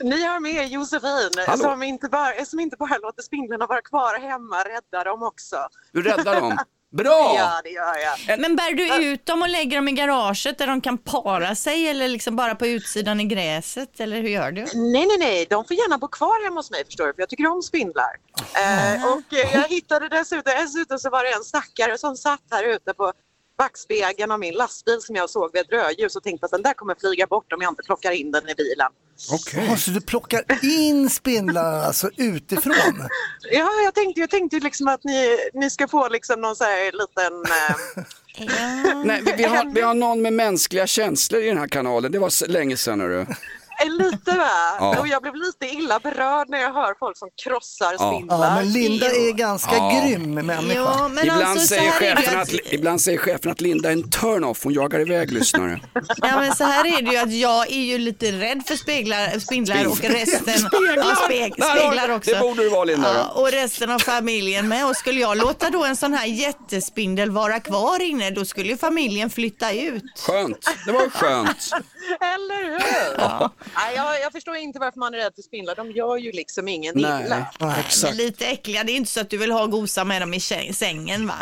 Ni har med Josefin som inte, bara, som inte bara låter spindlarna vara kvar hemma, räddar dem också. Du räddar dem. <laughs> Bra! Ja, det gör jag. Men bär du ut dem och lägger dem i garaget där de kan para sig eller liksom bara på utsidan i gräset eller hur gör du? Nej, nej, nej, de får gärna bo kvar hemma hos mig förstår du, för jag tycker om spindlar. Eh, och eh, jag hittade dessutom, dessutom så var det en stackare som satt här ute på backspegeln av min lastbil som jag såg vid ett rödljus och tänkte att den där kommer flyga bort om jag inte plockar in den i bilen. Okay. Så du plockar in spindlar alltså utifrån? <laughs> Ja, jag tänkte, jag tänkte liksom att ni, ni ska få liksom någon så här liten... <laughs> Eh, Nej, vi, vi, har, vi har <laughs> någon med mänskliga känslor i den här kanalen. Det var länge sedan. Hörru. Eh, lite va? Ja. Och jag blev lite illa berörd när jag hör folk som krossar Ja. spindlar. Ja, men Linda är ganska Ja. grym människa. Ja, men ibland, alltså, så säger här är det chefen att, att- ibland säger chefen att Linda är en turn-off. Hon jagar iväg lyssnare. Ja men så här är det ju att jag är ju lite rädd för speglar, spindlar och resten <laughs> Speglar. Ja, speg, har- speglar också. det borde du vara, Linda, Ja, och resten av familjen med. Och skulle jag låta då en sån här jättespindel vara kvar inne då skulle ju familjen flytta ut. Skönt, det var skönt. <laughs> Eller hur? Nej, jag, jag förstår inte varför man är rädd för spindlar. De gör ju liksom ingen illa. Men lite äckliga, det är inte så att du vill ha gosa med dem i sängen va?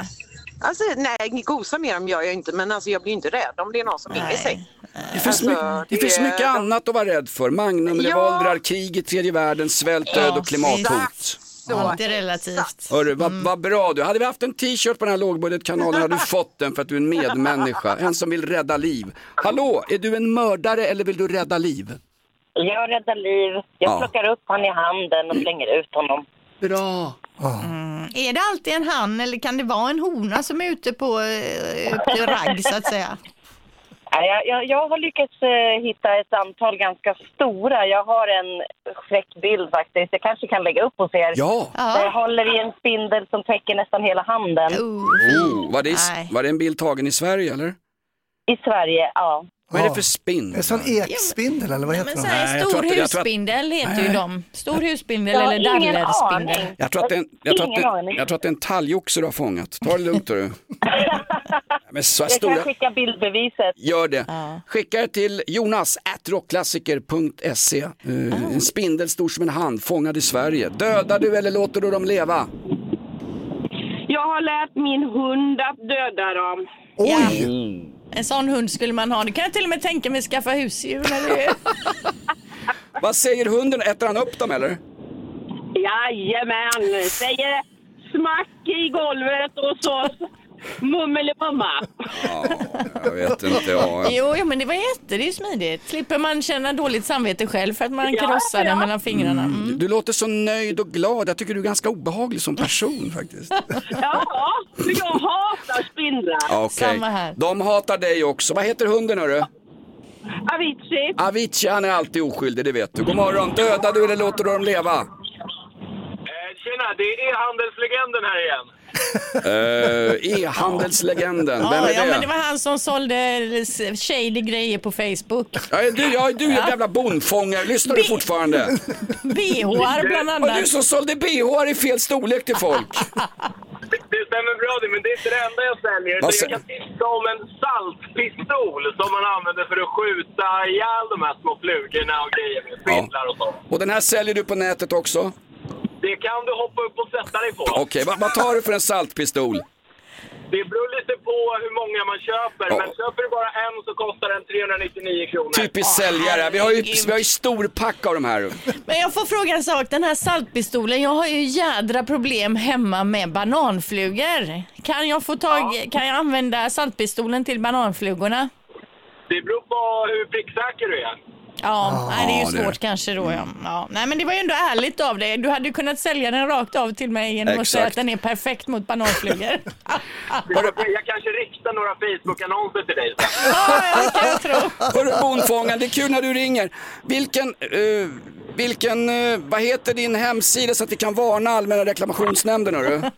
Alltså, nej, gosa med dem gör jag inte, men alltså, jag blir inte rädd om det är någon som ligger i säng. Det finns, my- det finns mycket annat att vara rädd för. Magnum, revolvrar, krig i tredje världen, svält, död och klimathot. Allt är relativt. Hörru, vad, vad bra du. Hade vi haft en t-shirt på den här lågbudgetkanalen hade du <laughs> fått den för att du är en medmänniska. En som vill rädda liv. Hallå, är du en mördare eller vill du rädda liv? Jag räddar liv. Jag Ja. plockar upp han i handen och slänger ut honom. Bra. Mm. Är det alltid en han eller kan det vara en hona som är ute på eh, på ragg så att säga? <laughs> Ja, Jag, jag, jag har lyckats eh, hitta ett antal ganska stora. Jag har en fräck bild faktiskt. Jag kanske kan lägga upp hos er. Ja. Där Jag håller i en spindel som täcker nästan hela handen. Oh, var, det, var det en bild tagen i Sverige eller? I Sverige, ja. Vad är det för spindel? En sån ekspindel eller vad heter Men de? så här, tror stor husspindel heter ju de. Stor husspindel eller ingen dallerspindel. Jag tror att det är en, jag tror att Ingen det, jag tror att det är en talgoxe du har fångat. Ta det lugnt du. <laughs> Men så Jag stora... kan skicka bildbeviset. Gör det. Skicka det till jonas rockklassiker.se. Uh, En spindel stor som en hand, fångad i Sverige. Dödar du eller låter du dem leva? Jag har lärt min hund att döda dem. Oj! En sån hund skulle man ha. Det kan jag till och med tänka mig skaffa husdjur. Eller? <laughs> Vad säger hunden? Äter han upp dem eller? Jajamän, säger smack i golvet och så mummelimumma. Jag vet inte. Ja. Jo, jo, men det var jätte, det är ju smidigt. Slipper man känna dåligt samvete själv för att man Ja, krossar ja. den mellan fingrarna. Mm. Du, du låter så nöjd och glad. Jag tycker du är ganska obehaglig som person faktiskt. <laughs> Ja, för jag hatar spindlar. Okej. De hatar dig också. Vad heter hunden hörru? Avicii. Avicii, han är alltid oskyldig, det vet du. God morgon. Dödar du eller låter du dem leva? Tjena, det är e-handelslegenden här igen. Uh, E-handelslegenden, vem är ja, det? men det var han som sålde shady grejer på Facebook. Ja, du, ja, du är en jävla bondfångare. Lyssnar du fortfarande? BHR bland Och du annat. som sålde BH i fel storlek till folk. Det stämmer bra det, men det är inte det enda jag säljer. Vad Så jag kan tipsa om en saltpistol som man använder för att skjuta ihjäl de här små flugorna och grejer med spindlar och sånt. Och den här säljer du på nätet också? Det kan du hoppa upp och sätta dig på. Okej, vad, vad tar du för en saltpistol? Det beror lite på hur många man köper, men köper du bara en så kostar den 399 kronor. Typiskt säljare. Vi har ju, vi har ju storpack av de här. Men jag får fråga en sak, den här saltpistolen, jag har ju jädra problem hemma med bananflugor. Kan jag få tag, kan jag använda saltpistolen till bananflugorna? Det beror på hur pricksäker du är. Ja, nej, det är ju det- svårt kanske då. Ja. Ja. Nej, men det var ju ändå ärligt av dig. Du hade ju kunnat sälja den rakt av till mig genom att säga Exakt. att den är perfekt mot bananflugor. <laughs> Jag kanske riktar några Facebook-annonser till dig sen. Hörru bondfångaren, det är kul när du ringer. Vilken, eh, Vilken, eh, vad heter din hemsida så att vi kan varna Allmänna reklamationsnämnden hörru? <laughs> Nej,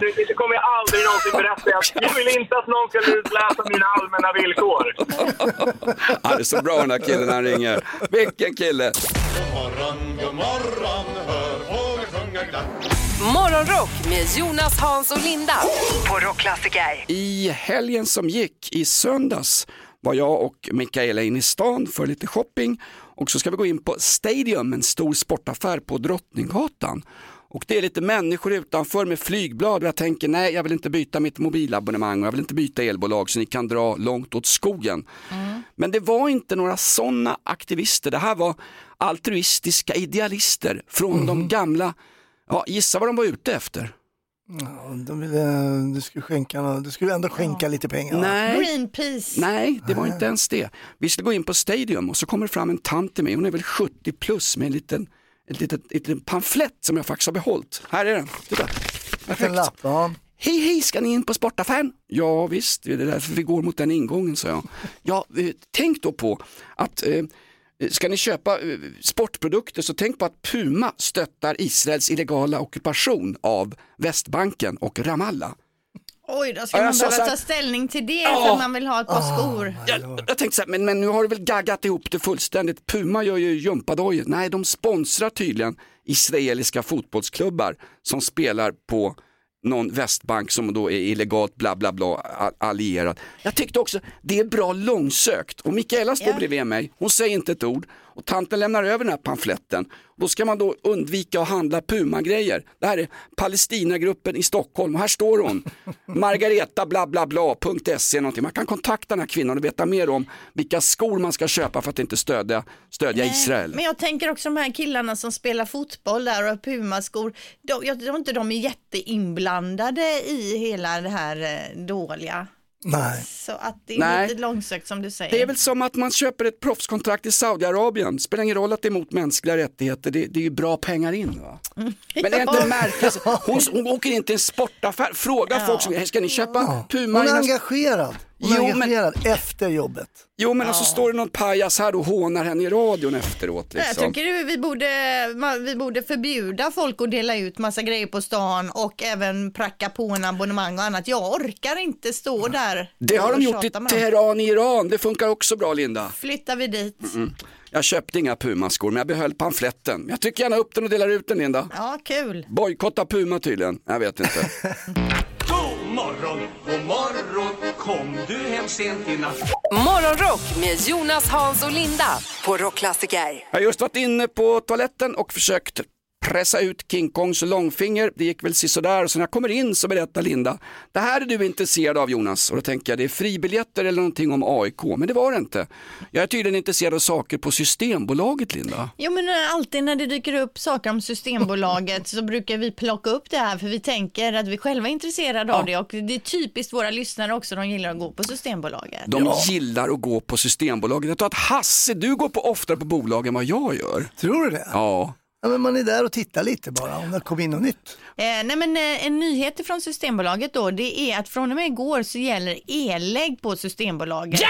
det, det kommer jag aldrig någonsin berätta. Jag, jag vill inte att någon ska utläsa mina allmänna villkor. <laughs> Ja, det är så bra den här killen när han ringer. Vilken kille! morgon, god morgon, hör fåglar sjunga glatt. Morgonrock med Jonas, Hans och Linda på Rockklassiker. I helgen som gick, i söndags, var jag och Mikaela in i stan för lite shopping och så ska vi gå in på Stadium, en stor sportaffär på Drottninggatan. Och det är lite människor utanför med flygblad och jag tänker nej, jag vill inte byta mitt mobilabonnemang och jag vill inte byta elbolag så ni kan dra långt åt skogen. Men det var inte några sådana aktivister, det här var altruistiska idealister från de gamla, ja gissa vad de var ute efter? Ja, de ville, du skulle skänka, du skulle ändå skänka lite pengar. Nej. Greenpeace. Nej, det var inte ens det. Vi skulle gå in på Stadium och så kommer det fram en tant till mig, hon är väl 70 plus med en liten, ett litet, ett litet pamflett som jag faktiskt har behållit. Här är den, titta. En lapp, ja. Hej hej, ska ni in på sportaffären? Ja visst, det är därför vi går mot den ingången, sa jag. Ja, eh, tänk då på att eh, Ska ni köpa eh, sportprodukter så tänk på att Puma stöttar Israels illegala ockupation av Västbanken och Ramallah. Oj, då ska Ja, man behöva ta ställning till det Ja. för att man vill ha ett par skor. Jag, jag tänkte så här, men, men nu har du väl gaggat ihop det fullständigt. Puma gör ju gympadojor. Nej, de sponsrar tydligen israeliska fotbollsklubbar som spelar på någon västbank som då är illegalt bla bla bla allierad. Jag tyckte också det är bra långsökt och Mikaela står Ja. bredvid mig, hon säger inte ett ord och tanten lämnar över den här pamfletten. Då ska man då undvika att handla Puma-grejer. Det här är Palestinagruppen i Stockholm och här står hon. <laughs> Margareta bla bla bla .se någonting. Man kan kontakta den här kvinnan och veta mer om vilka skor man ska köpa för att inte stödja, stödja Israel. Men jag tänker också de här killarna som spelar fotboll där och har pumaskor. De, jag tror inte de är jätteinblandade i hela det här eh, dåliga. Nej. Så att det är Nej. lite långsökt som du säger. Det är väl som att man köper ett proffskontrakt i Saudiarabien. Spelar ingen roll att det är emot mänskliga rättigheter, det, det är ju bra pengar in. Va? Men det är inte märkligt, <laughs> hon, hon åker in till en sportaffär, frågar folk som, ska ni köpa Puma? Hon är nästa-" engagerad. Hon är Jo, men- engagerad efter jobbet. Jo men så står det någon pajas här och hånar henne i radion efteråt. Jag Liksom. tycker vi borde, vi borde förbjuda folk att dela ut massa grejer på stan och även pracka på en abonnemang och annat. Jag orkar inte stå där Det har de gjort i. Teheran i Iran, det funkar också bra Linda. Flyttar vi dit. Mm. Jag köpte inga Puma-skor men jag behöll pamfletten. Jag trycker gärna upp den och delar ut den Linda. Ja, kul. Bojkotta Puma tydligen, jag vet inte. <laughs> Morgon, god morgon, kom du hem sent i natt? Morgonrock med Jonas, Hans och Linda på Rockklassiker. Jag har just varit inne på toaletten och försökt pressa ut King Kongs långfinger. Det gick väl sisådär och så när jag kommer in så berättar Linda, det här är du intresserad av Jonas. Och då tänker jag det är fribiljetter eller någonting om AIK, men det var det inte. Jag är tydligen intresserad av saker på Systembolaget Linda. Jo men eh, alltid när det dyker upp saker om Systembolaget så brukar vi plocka upp det här för vi tänker att vi själva är intresserade av det och det är typiskt våra lyssnare också, de gillar att gå på Systembolaget. De gillar att gå på Systembolaget. Jag tror att Hasse, du går på oftare på bolag än vad jag gör. Tror du det? Ja. Ja, men man är där och tittar lite bara om det kommer in något nytt. Eh, nej men eh, en nyhet från Systembolaget då, det är att från och med igår så gäller e-lägg på Systembolaget. Ja!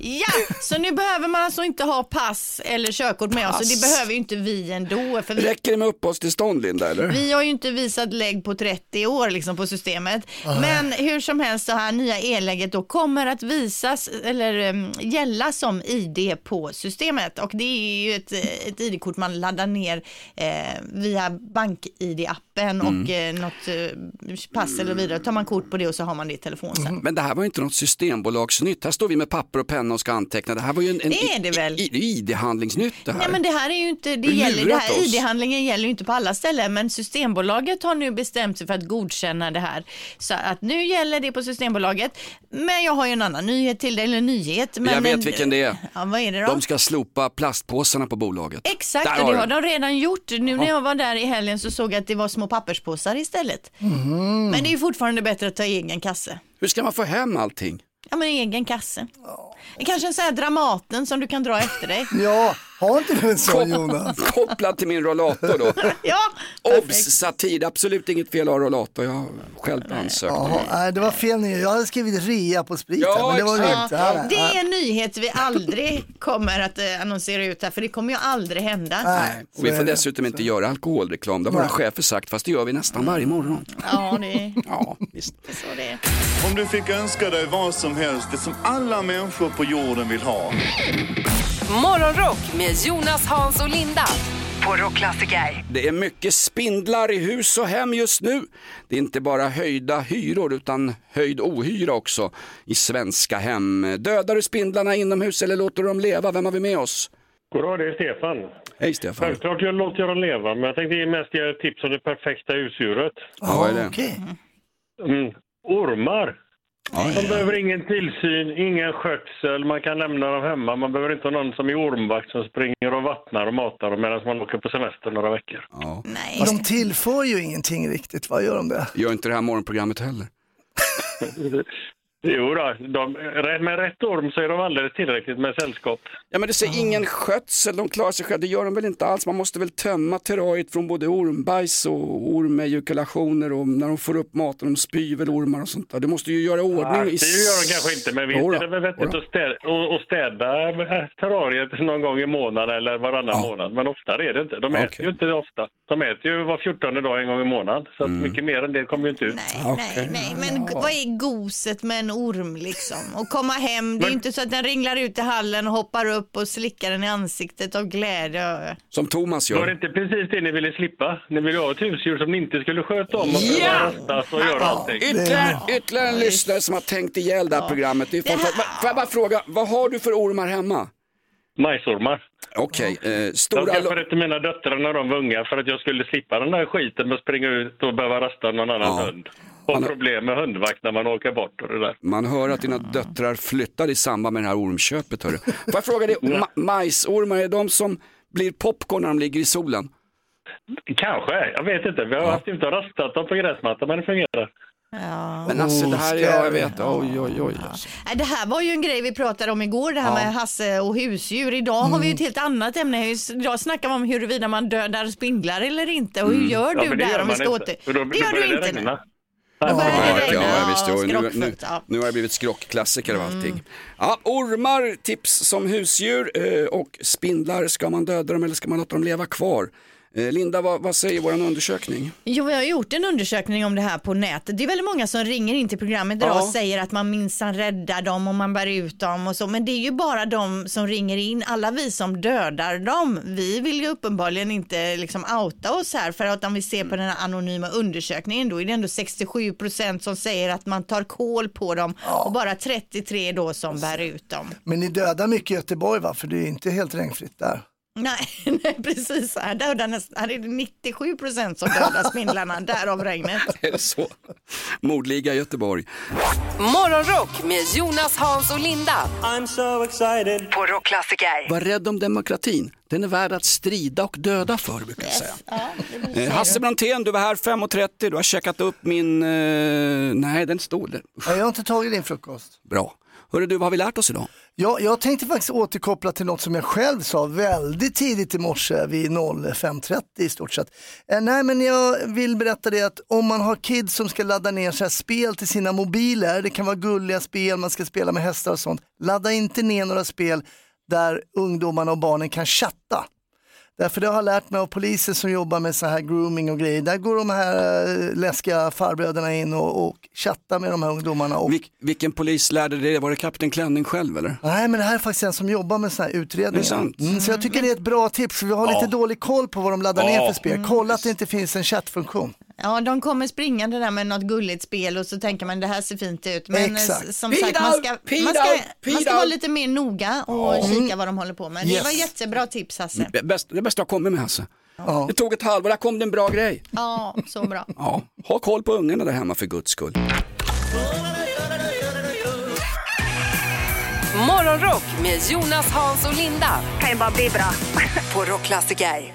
Ja, så nu behöver man alltså inte ha pass eller körkort med oss och det Pass. behöver ju inte vi ändå. För vi, Räcker det med uppehållstillstånd Linda eller? vi har ju inte visat lägg på 30 år liksom på systemet. Men hur som helst, det här nya e-lägget då kommer att visas eller um, gälla som ID på systemet. Och det är ju ett, eh, ett ID-kort man laddar ner eh, via bank-ID-appen och eh, något eh, pass eller vidare. Tar man kort på det och så har man det i telefon sen. Men det här var ju inte något systembolagsnytt. Här står vi med papper och penna och ska anteckna. Det här var ju en, en Det är det väl? ID-handlingsnytt det här. Nej men det här är ju inte, det gäller, det här? ID-handlingen gäller ju inte på alla ställen men Systembolaget har nu bestämt sig för att godkänna det här. Så att nu gäller det på Systembolaget. Men jag har ju en annan nyhet till dig, eller nyhet. Men Jag vet vilken det är. Ja, vad är det då? De ska slopa plastpåsarna på bolaget. Exakt, Där och det har de redan gjort. Nu när jag var där i helgen så såg jag att det var små papperspåsar istället. Men det är ju fortfarande bättre att ta egen kasse. Hur ska man få hem allting? Ja men egen kasse. Kanske en sån här Dramaten som du kan dra efter dig. Ja, Har inte du en sån Jonas? <laughs> Kopplad till min rollator då. <laughs> ja, Obs! Satir, absolut inget fel att ha rollator. Jag har själv ansökt. Jaha, det var fel nu. Jag hade skrivit rea på sprit här, Ja, men det var exakt. Nej, Det är en nyhet vi aldrig kommer att eh, annonsera ut här, för det kommer ju aldrig hända. Nej, Och vi får dessutom inte göra alkoholreklam. Det har våra chefer sagt, fast det gör vi nästan varje morgon. Ja, det är Ja, visst. så det är. Om du fick önska dig vad som helst, det som alla människor på jorden vill ha. Morgonrock med Jonas, Hans och Linda på Rockklassiker. Det är mycket spindlar i hus och hem just nu. Det är inte bara höjda hyror utan höjd ohyra också i svenska hem. Dödar du spindlarna inomhus eller låter du dem leva? Vem har vi med oss? Goddag, det är Stefan. Hej Stefan. Självklart jag låter jag dem leva, men jag tänkte ge mest ge ett tips om det perfekta husdjuret. Ja, vad är det? Mm. Ormar. De behöver ingen tillsyn, ingen skötsel, man kan lämna dem hemma. Man behöver inte ha någon som är ormvakt som springer och vattnar och matar dem medan man åker på semester några veckor. Ja. Nej. De tillför ju ingenting riktigt, vad gör de det? Gör inte det här morgonprogrammet heller. <laughs> Jo då, de, med rätt orm så är de alldeles tillräckligt med sällskap. Ja men du säger ingen skötsel, de klarar sig själva. Det gör de väl inte alls. Man måste väl tömma terrariet från både ormbajs och ormejakulationer och när de får upp maten, de spyr väl ormar och sånt där. Du måste ju göra ordning i... det gör de kanske inte, men visst är det väl vettigt att städa, städa terrariet någon gång i månaden eller varannan Ja. månad. Men oftare är det inte. De äter ju inte ofta. De äter ju var fjortonde dag en gång i månaden. Så att mycket mer än det kommer ju inte ut. Nej, Okej. nej, nej, men vad är goset med en orm liksom? Och komma hem, det är ju inte så att den ringlar ut i hallen och hoppar upp och slickar den i ansiktet av glädje. Som Thomas Var det gör. inte precis det ni ville slippa? Ni ville ha ett husdjur som ni inte skulle sköta om och Ja! rastas och göra allting. Ytterligare, ytterligare en lyssnare som har tänkt ihjäl det här programmet. Det är fantastiskt. Va- Får jag bara fråga, vad har du för ormar hemma? Majsormar. Okej, eh, De stora... skaffade det till mina döttrar när de var unga för att jag skulle slippa den där skiten med att springa ut och behöva rasta någon annan Ja. hund. Och problem med hundvakt när man åker bort och det där. Man hör att dina döttrar flyttar i samband med det här ormköpet. Hörru. Får jag fråga dig, <laughs> ma- majsormar, är de som blir popcorn när de ligger i solen? Kanske, jag vet inte. Vi har haft inte rastat dem på gräsmattan men det fungerar. Ja. Men alltså det här, är- ja, jag vet, oj oj oj. Alltså. Nej, Det här var ju en grej vi pratade om igår, det här med Hasse och husdjur. Idag har vi ju ett helt annat ämne. Idag snackar vi om huruvida man dödar spindlar eller inte. Och hur gör Ja, du det där gör om vi man ska inte. åter... Det gör då du inte nu. Ja, ja, visst, jo, har det blivit skrockklassiker av allting. Ja, ormar, tips som husdjur eh, och spindlar, ska man döda dem eller ska man låta dem leva kvar? Eh, Linda, vad, vad säger vår undersökning? Jo, vi har gjort en undersökning om det här på nätet. Det är väldigt många som ringer in till programmet idag Ja. och säger att man minsann räddar dem och man bär ut dem och så. Men det är ju bara de som ringer in. Alla vi som dödar dem, vi vill ju uppenbarligen inte liksom outa oss här. För att om vi ser på den här anonyma undersökningen då är det ändå 67 procent som säger att man tar koll på dem och bara 33 då som bär ut dem. Men ni dödar mycket i Göteborg va? För det är inte helt regnfritt där. Nej, <laughs> nej precis. Här, nästan, här är det 97 procent som dödar spindlarna, <laughs> därav regnet. <laughs> Är det så? Mordliga Göteborg. Morgonrock med Jonas, Hans och Linda I'm so excited. på Rockklassiker. Var rädd om demokratin. Den är värd att strida och döda för, brukar jag säga. Ja, Eh. Hasse Brontén, du var här 5.30, du har checkat upp min... Eh, nej, den stod där. Ja, Jag har inte tagit din frukost. Bra. Hörru du, vad har vi lärt oss idag? Ja, jag tänkte faktiskt återkoppla till något som jag själv sa väldigt tidigt i morse vid 05.30 i stort sett. Eh, nej, men jag vill berätta det att om man har kids som ska ladda ner så här spel till sina mobiler, det kan vara gulliga spel, man ska spela med hästar och sånt. Ladda inte ner några spel där ungdomarna och barnen kan chatta. Därför det har jag lärt mig av poliser som jobbar med så här grooming och grejer. Där går de här eh, läskiga farbröderna in och, och chattar med de här ungdomarna. Och... Vil, vilken polis lärde dig det? Var det Kapten Klänning själv eller? Nej men det här är faktiskt en som jobbar med sådana här utredningar. Mm, så jag tycker det är ett bra tips för vi har lite dålig koll på vad de laddar ner Ja. för spel. Kolla att det inte finns en chattfunktion. Ja, de kommer springande där med något gulligt spel och så tänker man det här ser fint ut. Men eh, Exakt. som sagt, man ska, man ska, man ska vara lite mer noga och kika vad de håller på med. Det Yes. var jättebra tips Hasse. Det bästa, det bästa har kommit med Hasse. Ja. Det tog ett halvår, där kom det en bra grej. Ja, så bra. <laughs> Ja, ha koll på ungarna där hemma för guds skull. Morgonrock med Jonas, Hans och Linda Kan ju bara bli bra. <laughs> på Rockklassiker.